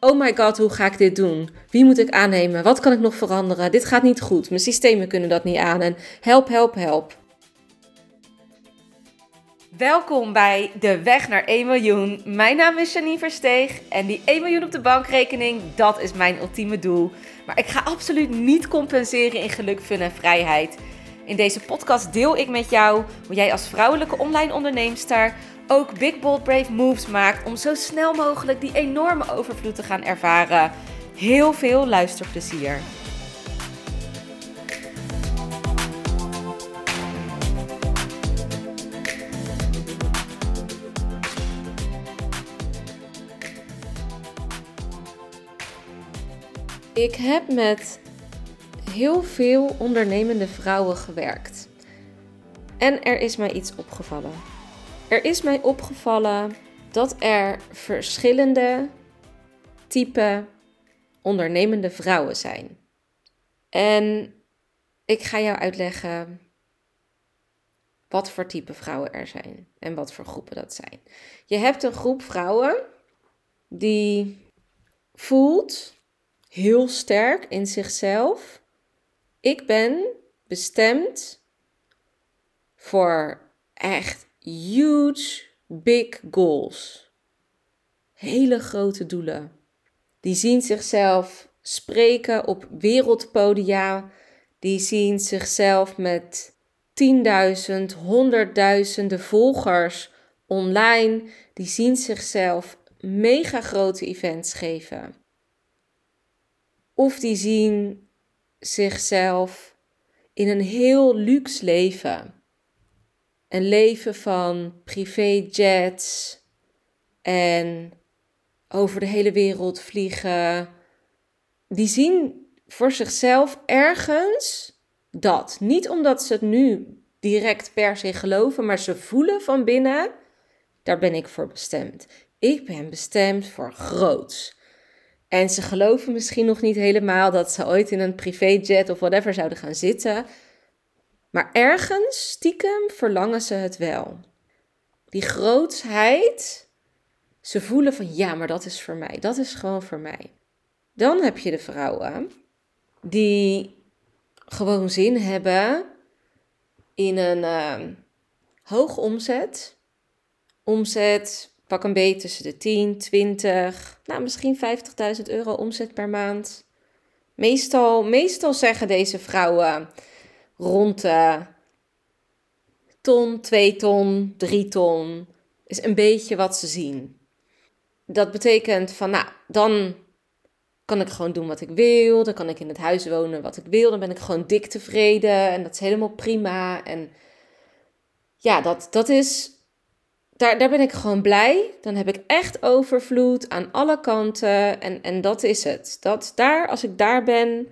oh my god, hoe ga ik dit doen? Wie moet ik aannemen? Wat kan ik nog veranderen? Dit gaat niet goed. Mijn systemen kunnen dat niet aan. En help, help, help. Welkom bij De Weg naar 1 miljoen. Mijn naam is Janine Versteeg en die 1 miljoen op de bankrekening, dat is mijn ultieme doel. Maar ik ga absoluut niet compenseren in geluk, fun en vrijheid. In deze podcast deel ik met jou hoe jij als vrouwelijke online onderneemster ook big bold brave moves maakt om zo snel mogelijk die enorme overvloed te gaan ervaren. Heel veel luisterplezier. Ik heb met heel veel ondernemende vrouwen gewerkt. En er is mij iets opgevallen. Er is mij opgevallen dat er verschillende type ondernemende vrouwen zijn. En ik ga jou uitleggen wat voor type vrouwen er zijn en wat voor groepen dat zijn. Je hebt een groep vrouwen die voelt heel sterk in zichzelf: ik ben bestemd voor echt huge, big goals. Hele grote doelen. Die zien zichzelf spreken op wereldpodia. Die zien zichzelf met tienduizend, honderdduizenden volgers online. Die zien zichzelf mega grote events geven. Of die zien zichzelf in een heel luxe leven. Een leven van privéjets en over de hele wereld vliegen. Die zien voor zichzelf ergens dat. Niet omdat ze het nu direct per se geloven, maar ze voelen van binnen: daar ben ik voor bestemd. Ik ben bestemd voor groots. En ze geloven misschien nog niet helemaal dat ze ooit in een privéjet of whatever zouden gaan zitten. Maar ergens, stiekem, verlangen ze het wel. Die grootsheid, ze voelen van ja, maar dat is voor mij. Dat is gewoon voor mij. Dan heb je de vrouwen die gewoon zin hebben in een uh, hoge omzet. Omzet, pak een beetje tussen de 10, 20, nou misschien 50.000 euro omzet per maand. Meestal, meestal zeggen deze vrouwen rond de ton, 2 ton, 3 ton. Is een beetje wat ze zien. Dat betekent van, nou, dan kan ik gewoon doen wat ik wil. Dan kan ik in het huis wonen wat ik wil. Dan ben ik gewoon dik tevreden. En dat is helemaal prima. En ja, dat, dat is. Daar, daar ben ik gewoon blij. Dan heb ik echt overvloed aan alle kanten. En, en dat is het. Dat daar, als ik daar ben,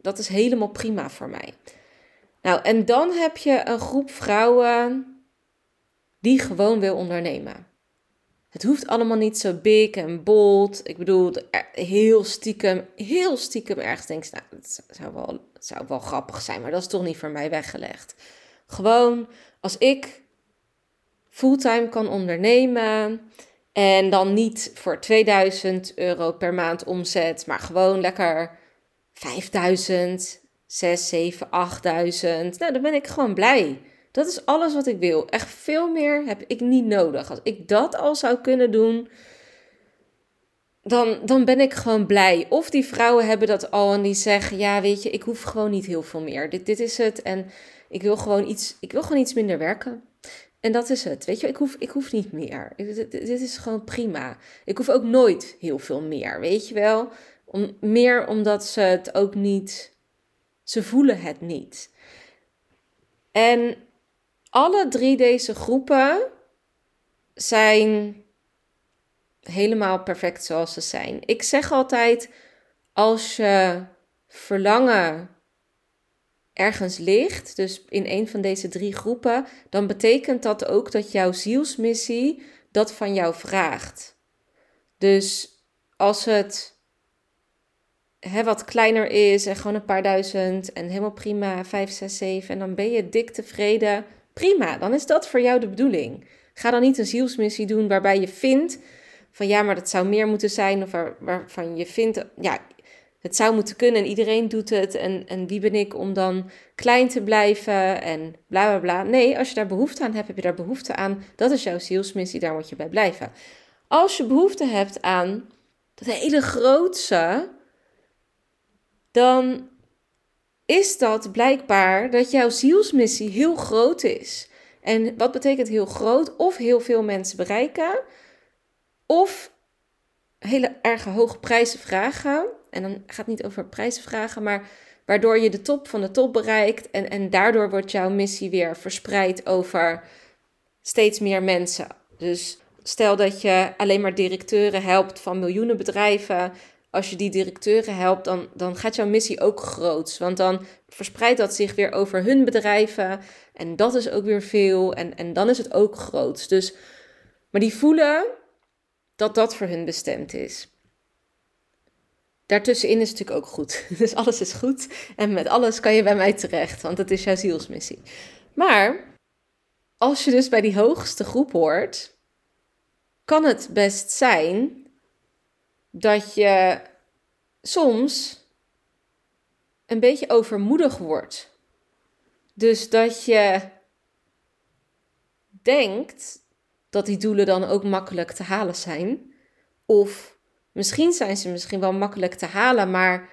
dat is helemaal prima voor mij. Nou, en dan heb je een groep vrouwen die gewoon wil ondernemen. Het hoeft allemaal niet zo big en bold. Ik bedoel, heel stiekem, heel stiekem ergens denk nou, het zou, wel, zou wel grappig zijn, maar dat is toch niet voor mij weggelegd. Gewoon, als ik fulltime kan ondernemen en dan niet voor 2000 euro per maand omzet, maar gewoon lekker 5000, 6, 7, 8000. Nou, dan ben ik gewoon blij. Dat is alles wat ik wil. Echt veel meer heb ik niet nodig. Als ik dat al zou kunnen doen, dan, dan ben ik gewoon blij. Of die vrouwen hebben dat al en die zeggen: Ja, weet je, ik hoef gewoon niet heel veel meer. Dit, dit is het. En ik wil gewoon iets, ik wil gewoon iets minder werken. En dat is het. Weet je, ik hoef, ik hoef niet meer. Dit, dit is gewoon prima. Ik hoef ook nooit heel veel meer. Weet je wel? Om, meer omdat ze het ook niet ze voelen het niet. En alle drie deze groepen zijn helemaal perfect zoals ze zijn. Ik zeg altijd: als je verlangen ergens ligt, dus in een van deze drie groepen, dan betekent dat ook dat jouw zielsmissie dat van jou vraagt. Dus als het hè, wat kleiner is en gewoon een paar duizend en helemaal prima, 5, 6, 7 en dan ben je dik tevreden. Prima, dan is dat voor jou de bedoeling. Ga dan niet een zielsmissie doen waarbij je vindt van ja, maar dat zou meer moeten zijn, of waar, waarvan je vindt, ja, het zou moeten kunnen en iedereen doet het. En, en wie ben ik om dan klein te blijven en bla bla bla. Nee, als je daar behoefte aan hebt, heb je daar behoefte aan. Dat is jouw zielsmissie, daar moet je bij blijven. Als je behoefte hebt aan dat hele grootse, dan is dat blijkbaar dat jouw zielsmissie heel groot is. En wat betekent heel groot? Of heel veel mensen bereiken, of hele erg hoge prijzen vragen. En dan gaat het niet over prijzen vragen, maar waardoor je de top van de top bereikt. En, en daardoor wordt jouw missie weer verspreid over steeds meer mensen. Dus stel dat je alleen maar directeuren helpt van miljoenen bedrijven. Als je die directeuren helpt, dan, dan gaat jouw missie ook groot. Want dan verspreidt dat zich weer over hun bedrijven. En dat is ook weer veel. En, en dan is het ook groot. Dus, maar die voelen dat dat voor hun bestemd is. Daartussenin is het natuurlijk ook goed. Dus alles is goed. En met alles kan je bij mij terecht, want dat is jouw zielsmissie. Maar als je dus bij die hoogste groep hoort, kan het best zijn dat je soms een beetje overmoedig wordt. Dus dat je denkt dat die doelen dan ook makkelijk te halen zijn. Of misschien zijn ze misschien wel makkelijk te halen, maar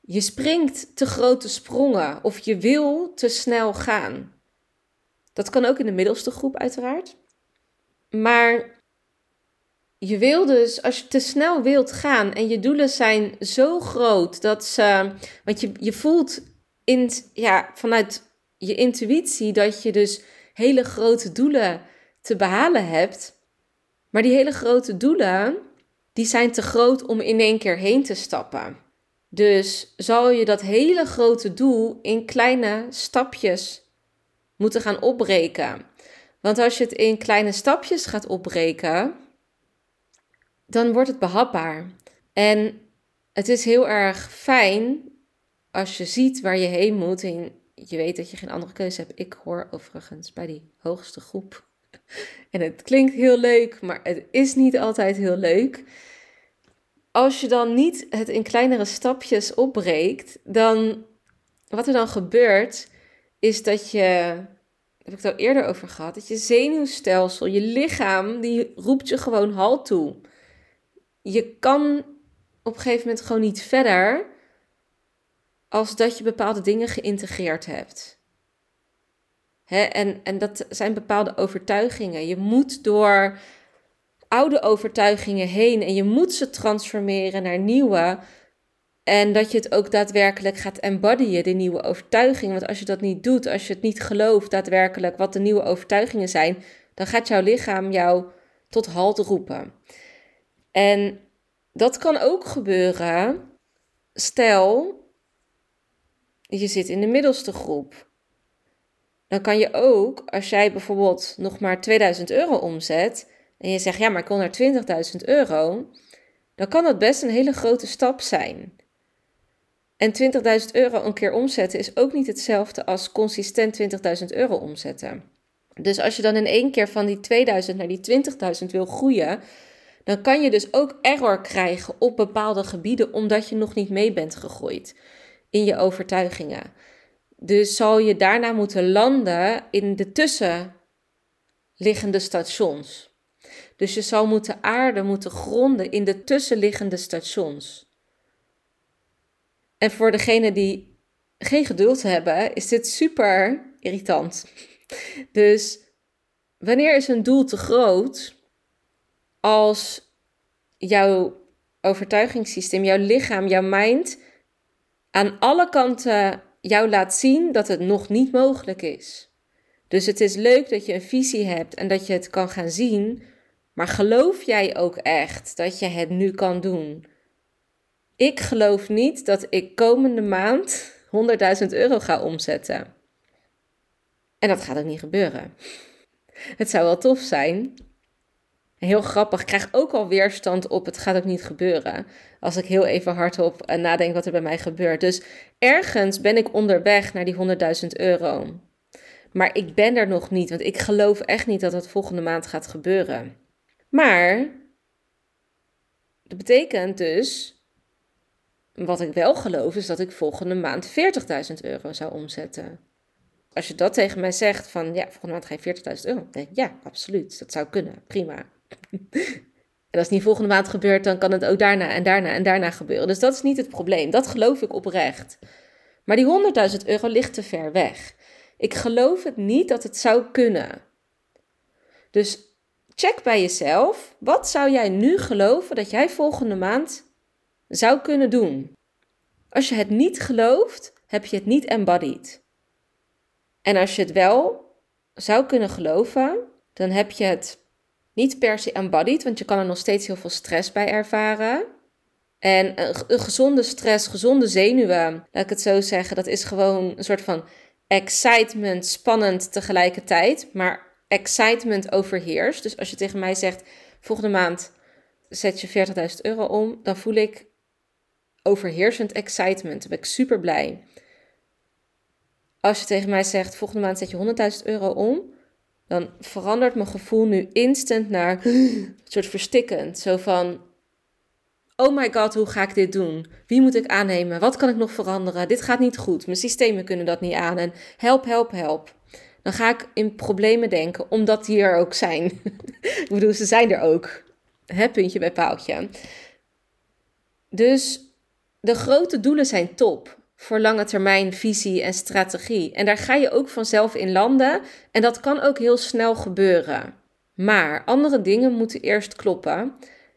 je springt te grote sprongen of je wil te snel gaan. Dat kan ook in de middelste groep uiteraard. Maar je wil dus, als je te snel wilt gaan en je doelen zijn zo groot dat ze. Want je, je voelt in, ja, vanuit je intuïtie dat je dus hele grote doelen te behalen hebt. Maar die hele grote doelen, die zijn te groot om in één keer heen te stappen. Dus zal je dat hele grote doel in kleine stapjes moeten gaan opbreken. Want als je het in kleine stapjes gaat opbreken, dan wordt het behapbaar. En het is heel erg fijn als je ziet waar je heen moet en je weet dat je geen andere keuze hebt. Ik hoor overigens bij die hoogste groep En het klinkt heel leuk, maar het is niet altijd heel leuk. Als je dan niet het in kleinere stapjes opbreekt, dan wat er dan gebeurt, is dat je, heb ik het al eerder over gehad, dat je zenuwstelsel, je lichaam, die roept je gewoon halt toe. Je kan op een gegeven moment gewoon niet verder als dat je bepaalde dingen geïntegreerd hebt en, en dat zijn bepaalde overtuigingen. Je moet door oude overtuigingen heen en je moet ze transformeren naar nieuwe. En dat je het ook daadwerkelijk gaat embodyen, die nieuwe overtuigingen. Want als je dat niet doet, als je het niet gelooft daadwerkelijk wat de nieuwe overtuigingen zijn, dan gaat jouw lichaam jou tot halt roepen. En dat kan ook gebeuren. Stel, je zit in de middelste groep dan kan je ook, als jij bijvoorbeeld nog maar 2000 euro omzet en je zegt ja, maar ik wil naar 20.000 euro, dan kan dat best een hele grote stap zijn. En 20.000 euro een keer omzetten is ook niet hetzelfde als consistent 20.000 euro omzetten. Dus als je dan in één keer van die 2000 naar die 20.000 wil groeien, dan kan je dus ook error krijgen op bepaalde gebieden omdat je nog niet mee bent gegroeid in je overtuigingen. Dus zal je daarna moeten landen in de tussenliggende stations. Dus je zal moeten aarden, moeten gronden in de tussenliggende stations. En voor degene die geen geduld hebben, is dit super irritant. Dus wanneer is een doel te groot als jouw overtuigingssysteem, jouw lichaam, jouw mind aan alle kanten jou laat zien dat het nog niet mogelijk is. Dus het is leuk dat je een visie hebt en dat je het kan gaan zien, maar geloof jij ook echt dat je het nu kan doen? Ik geloof niet dat ik komende maand 100.000 euro ga omzetten. En dat gaat ook niet gebeuren. Het zou wel tof zijn, Heel grappig, krijg ook al weerstand op het gaat ook niet gebeuren. Als ik heel even hardop uh, nadenk wat er bij mij gebeurt. Dus ergens ben ik onderweg naar die 100.000 euro. Maar ik ben er nog niet, want ik geloof echt niet dat het volgende maand gaat gebeuren. Maar betekent dus, wat ik wel geloof, is dat ik volgende maand 40.000 euro zou omzetten. Als je dat tegen mij zegt van, ja, volgende maand ga je 40.000 euro, dan denk ik, ja, absoluut, dat zou kunnen, prima. En als het niet volgende maand gebeurt, dan kan het ook daarna en daarna en daarna gebeuren. Dus dat is niet het probleem. Dat geloof ik oprecht. Maar die 100.000 euro ligt te ver weg. Ik geloof het niet dat het zou kunnen. Dus check bij jezelf. Wat zou jij nu geloven dat jij volgende maand zou kunnen doen? Als je het niet gelooft, heb je het niet embodied. En als je het wel zou kunnen geloven, dan heb je het niet per se embodied, want je kan er nog steeds heel veel stress bij ervaren. En een, gezonde stress, gezonde zenuwen, laat ik het zo zeggen, dat is gewoon een soort van excitement, spannend tegelijkertijd, maar excitement overheerst. Dus als je tegen mij zegt, volgende maand zet je 40.000 euro om, dan voel ik overheersend excitement. Dan ben ik super blij. Als je tegen mij zegt, volgende maand zet je 100.000 euro om, dan verandert mijn gevoel nu instant naar een soort verstikkend. Zo van, oh my god, hoe ga ik dit doen? Wie moet ik aannemen? Wat kan ik nog veranderen? Dit gaat niet goed. Mijn systemen kunnen dat niet aan. En help, help, help. Dan ga ik in problemen denken, omdat die er ook zijn. ik bedoel, ze zijn er ook. Hè, puntje bij paaltje. Dus de grote doelen zijn top voor lange termijn visie en strategie. En daar ga je ook vanzelf in landen en dat kan ook heel snel gebeuren. Maar andere dingen moeten eerst kloppen.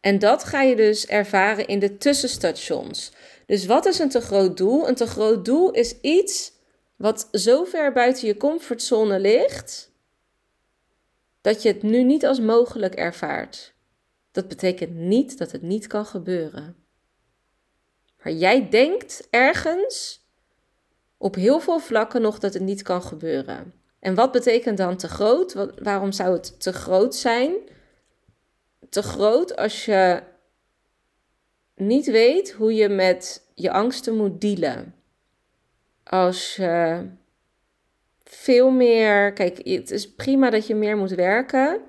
En dat ga je dus ervaren in de tussenstations. Dus wat is een te groot doel? Een te groot doel is iets wat zo ver buiten je comfortzone ligt dat je het nu niet als mogelijk ervaart. Dat betekent niet dat het niet kan gebeuren. Maar jij denkt ergens op heel veel vlakken nog dat het niet kan gebeuren. En wat betekent dan te groot? waarom zou het te groot zijn? Te groot als je niet weet hoe je met je angsten moet dealen. Als je veel meer. Kijk, het is prima dat je meer moet werken.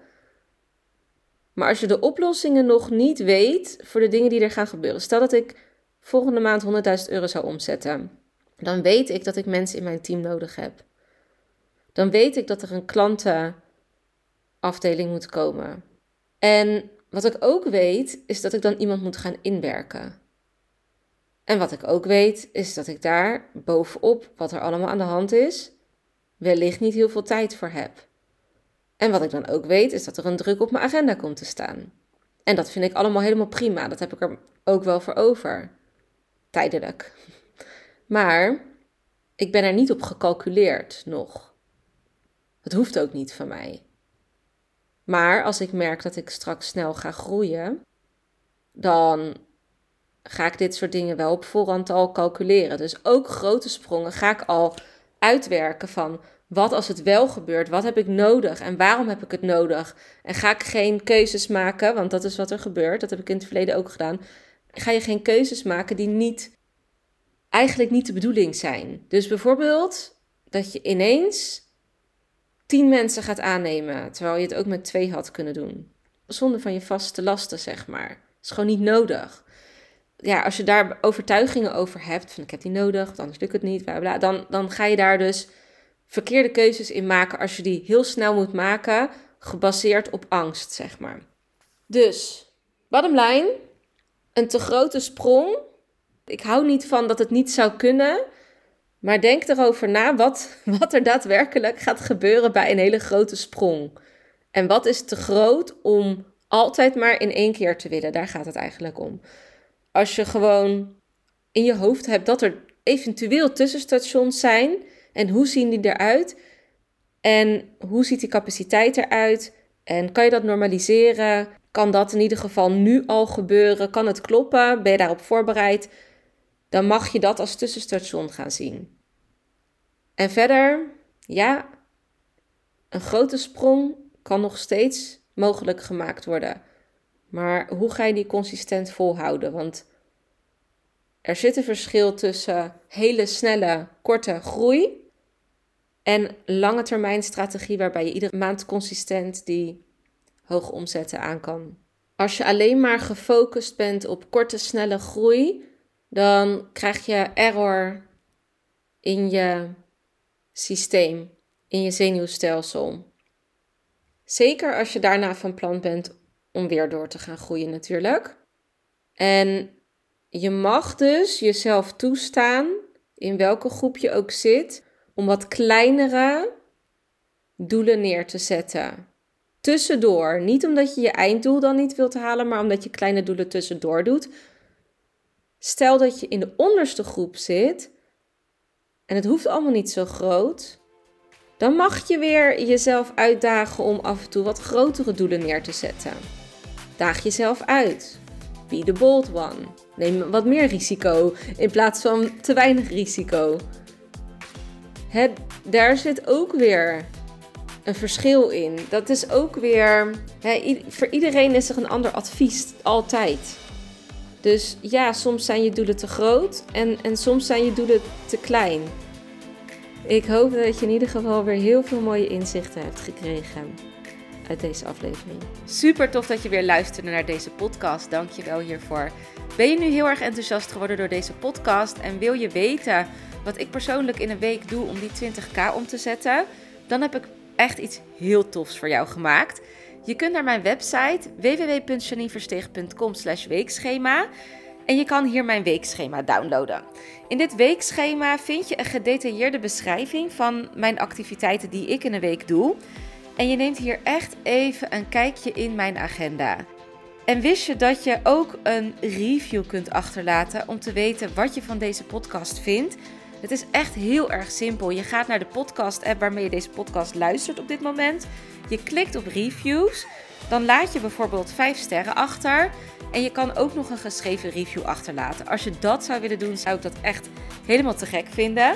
Maar als je de oplossingen nog niet weet voor de dingen die er gaan gebeuren. Stel dat ik volgende maand 100.000 euro zou omzetten, dan weet ik dat ik mensen in mijn team nodig heb. Dan weet ik dat er een klantenafdeling moet komen. En wat ik ook weet, is dat ik dan iemand moet gaan inwerken. En wat ik ook weet, is dat ik daar bovenop wat er allemaal aan de hand is, wellicht niet heel veel tijd voor heb. En wat ik dan ook weet, is dat er een druk op mijn agenda komt te staan. En dat vind ik allemaal helemaal prima. Dat heb ik er ook wel voor over tijdelijk. Maar ik ben er niet op gecalculeerd nog. Het hoeft ook niet van mij. Maar als ik merk dat ik straks snel ga groeien, dan ga ik dit soort dingen wel op voorhand al calculeren. Dus ook grote sprongen ga ik al uitwerken van wat als het wel gebeurt, wat heb ik nodig en waarom heb ik het nodig? En ga ik geen keuzes maken, want dat is wat er gebeurt, dat heb ik in het verleden ook gedaan ga je geen keuzes maken die niet, eigenlijk niet de bedoeling zijn. Dus bijvoorbeeld dat je ineens tien mensen gaat aannemen, terwijl je het ook met twee had kunnen doen. Zonder van je vaste lasten, zeg maar. Is gewoon niet nodig. Ja, als je daar overtuigingen over hebt, van ik heb die nodig, want anders lukt het niet, bla bla, dan, dan ga je daar dus verkeerde keuzes in maken als je die heel snel moet maken, gebaseerd op angst, zeg maar. Dus, bottom line, een te grote sprong. Ik hou niet van dat het niet zou kunnen. Maar denk erover na wat, wat er daadwerkelijk gaat gebeuren bij een hele grote sprong. En wat is te groot om altijd maar in één keer te willen? Daar gaat het eigenlijk om. Als je gewoon in je hoofd hebt dat er eventueel tussenstations zijn. En hoe zien die eruit? En hoe ziet die capaciteit eruit? En kan je dat normaliseren? Kan dat in ieder geval nu al gebeuren? Kan het kloppen? Ben je daarop voorbereid? Dan mag je dat als tussenstation gaan zien. En verder, ja, een grote sprong kan nog steeds mogelijk gemaakt worden. Maar hoe ga je die consistent volhouden? Want er zit een verschil tussen hele snelle, korte groei en lange termijn strategie waarbij je iedere maand consistent die hoge omzetten aan kan Als je alleen maar gefocust bent op korte, snelle groei, dan krijg je error in je systeem, in je zenuwstelsel. Zeker als je daarna van plan bent om weer door te gaan groeien natuurlijk. En je mag dus jezelf toestaan, in welke groep je ook zit, om wat kleinere doelen neer te zetten. Tussendoor. Niet omdat je je einddoel dan niet wilt halen, maar omdat je kleine doelen tussendoor doet. Stel dat je in de onderste groep zit en het hoeft allemaal niet zo groot. Dan mag je weer jezelf uitdagen om af en toe wat grotere doelen neer te zetten. Daag jezelf uit. Be the bold one. Neem wat meer risico in plaats van te weinig risico. Het, daar zit ook weer een verschil in. Dat is ook weer. Hè, voor iedereen is er een ander advies, altijd. Dus ja, soms zijn je doelen te groot en, en soms zijn je doelen te klein. Ik hoop dat je in ieder geval weer heel veel mooie inzichten hebt gekregen uit deze aflevering. Super tof dat je weer luisterde naar deze podcast. Dank je wel hiervoor. Ben je nu heel erg enthousiast geworden door deze podcast en wil je weten wat ik persoonlijk in een week doe om die 20k om te zetten? Dan heb ik echt iets heel tofs voor jou gemaakt. Je kunt naar mijn website www.janineversteeg.com weekschema en je kan hier mijn weekschema downloaden. In dit weekschema vind je een gedetailleerde beschrijving van mijn activiteiten die ik in een week doe. En je neemt hier echt even een kijkje in mijn agenda. En wist je dat je ook een review kunt achterlaten om te weten wat je van deze podcast vindt? Het is echt heel erg simpel. Je gaat naar de podcast-app waarmee je deze podcast luistert op dit moment. Je klikt op reviews. Dan laat je bijvoorbeeld 5 sterren achter. En je kan ook nog een geschreven review achterlaten. Als je dat zou willen doen, zou ik dat echt helemaal te gek vinden.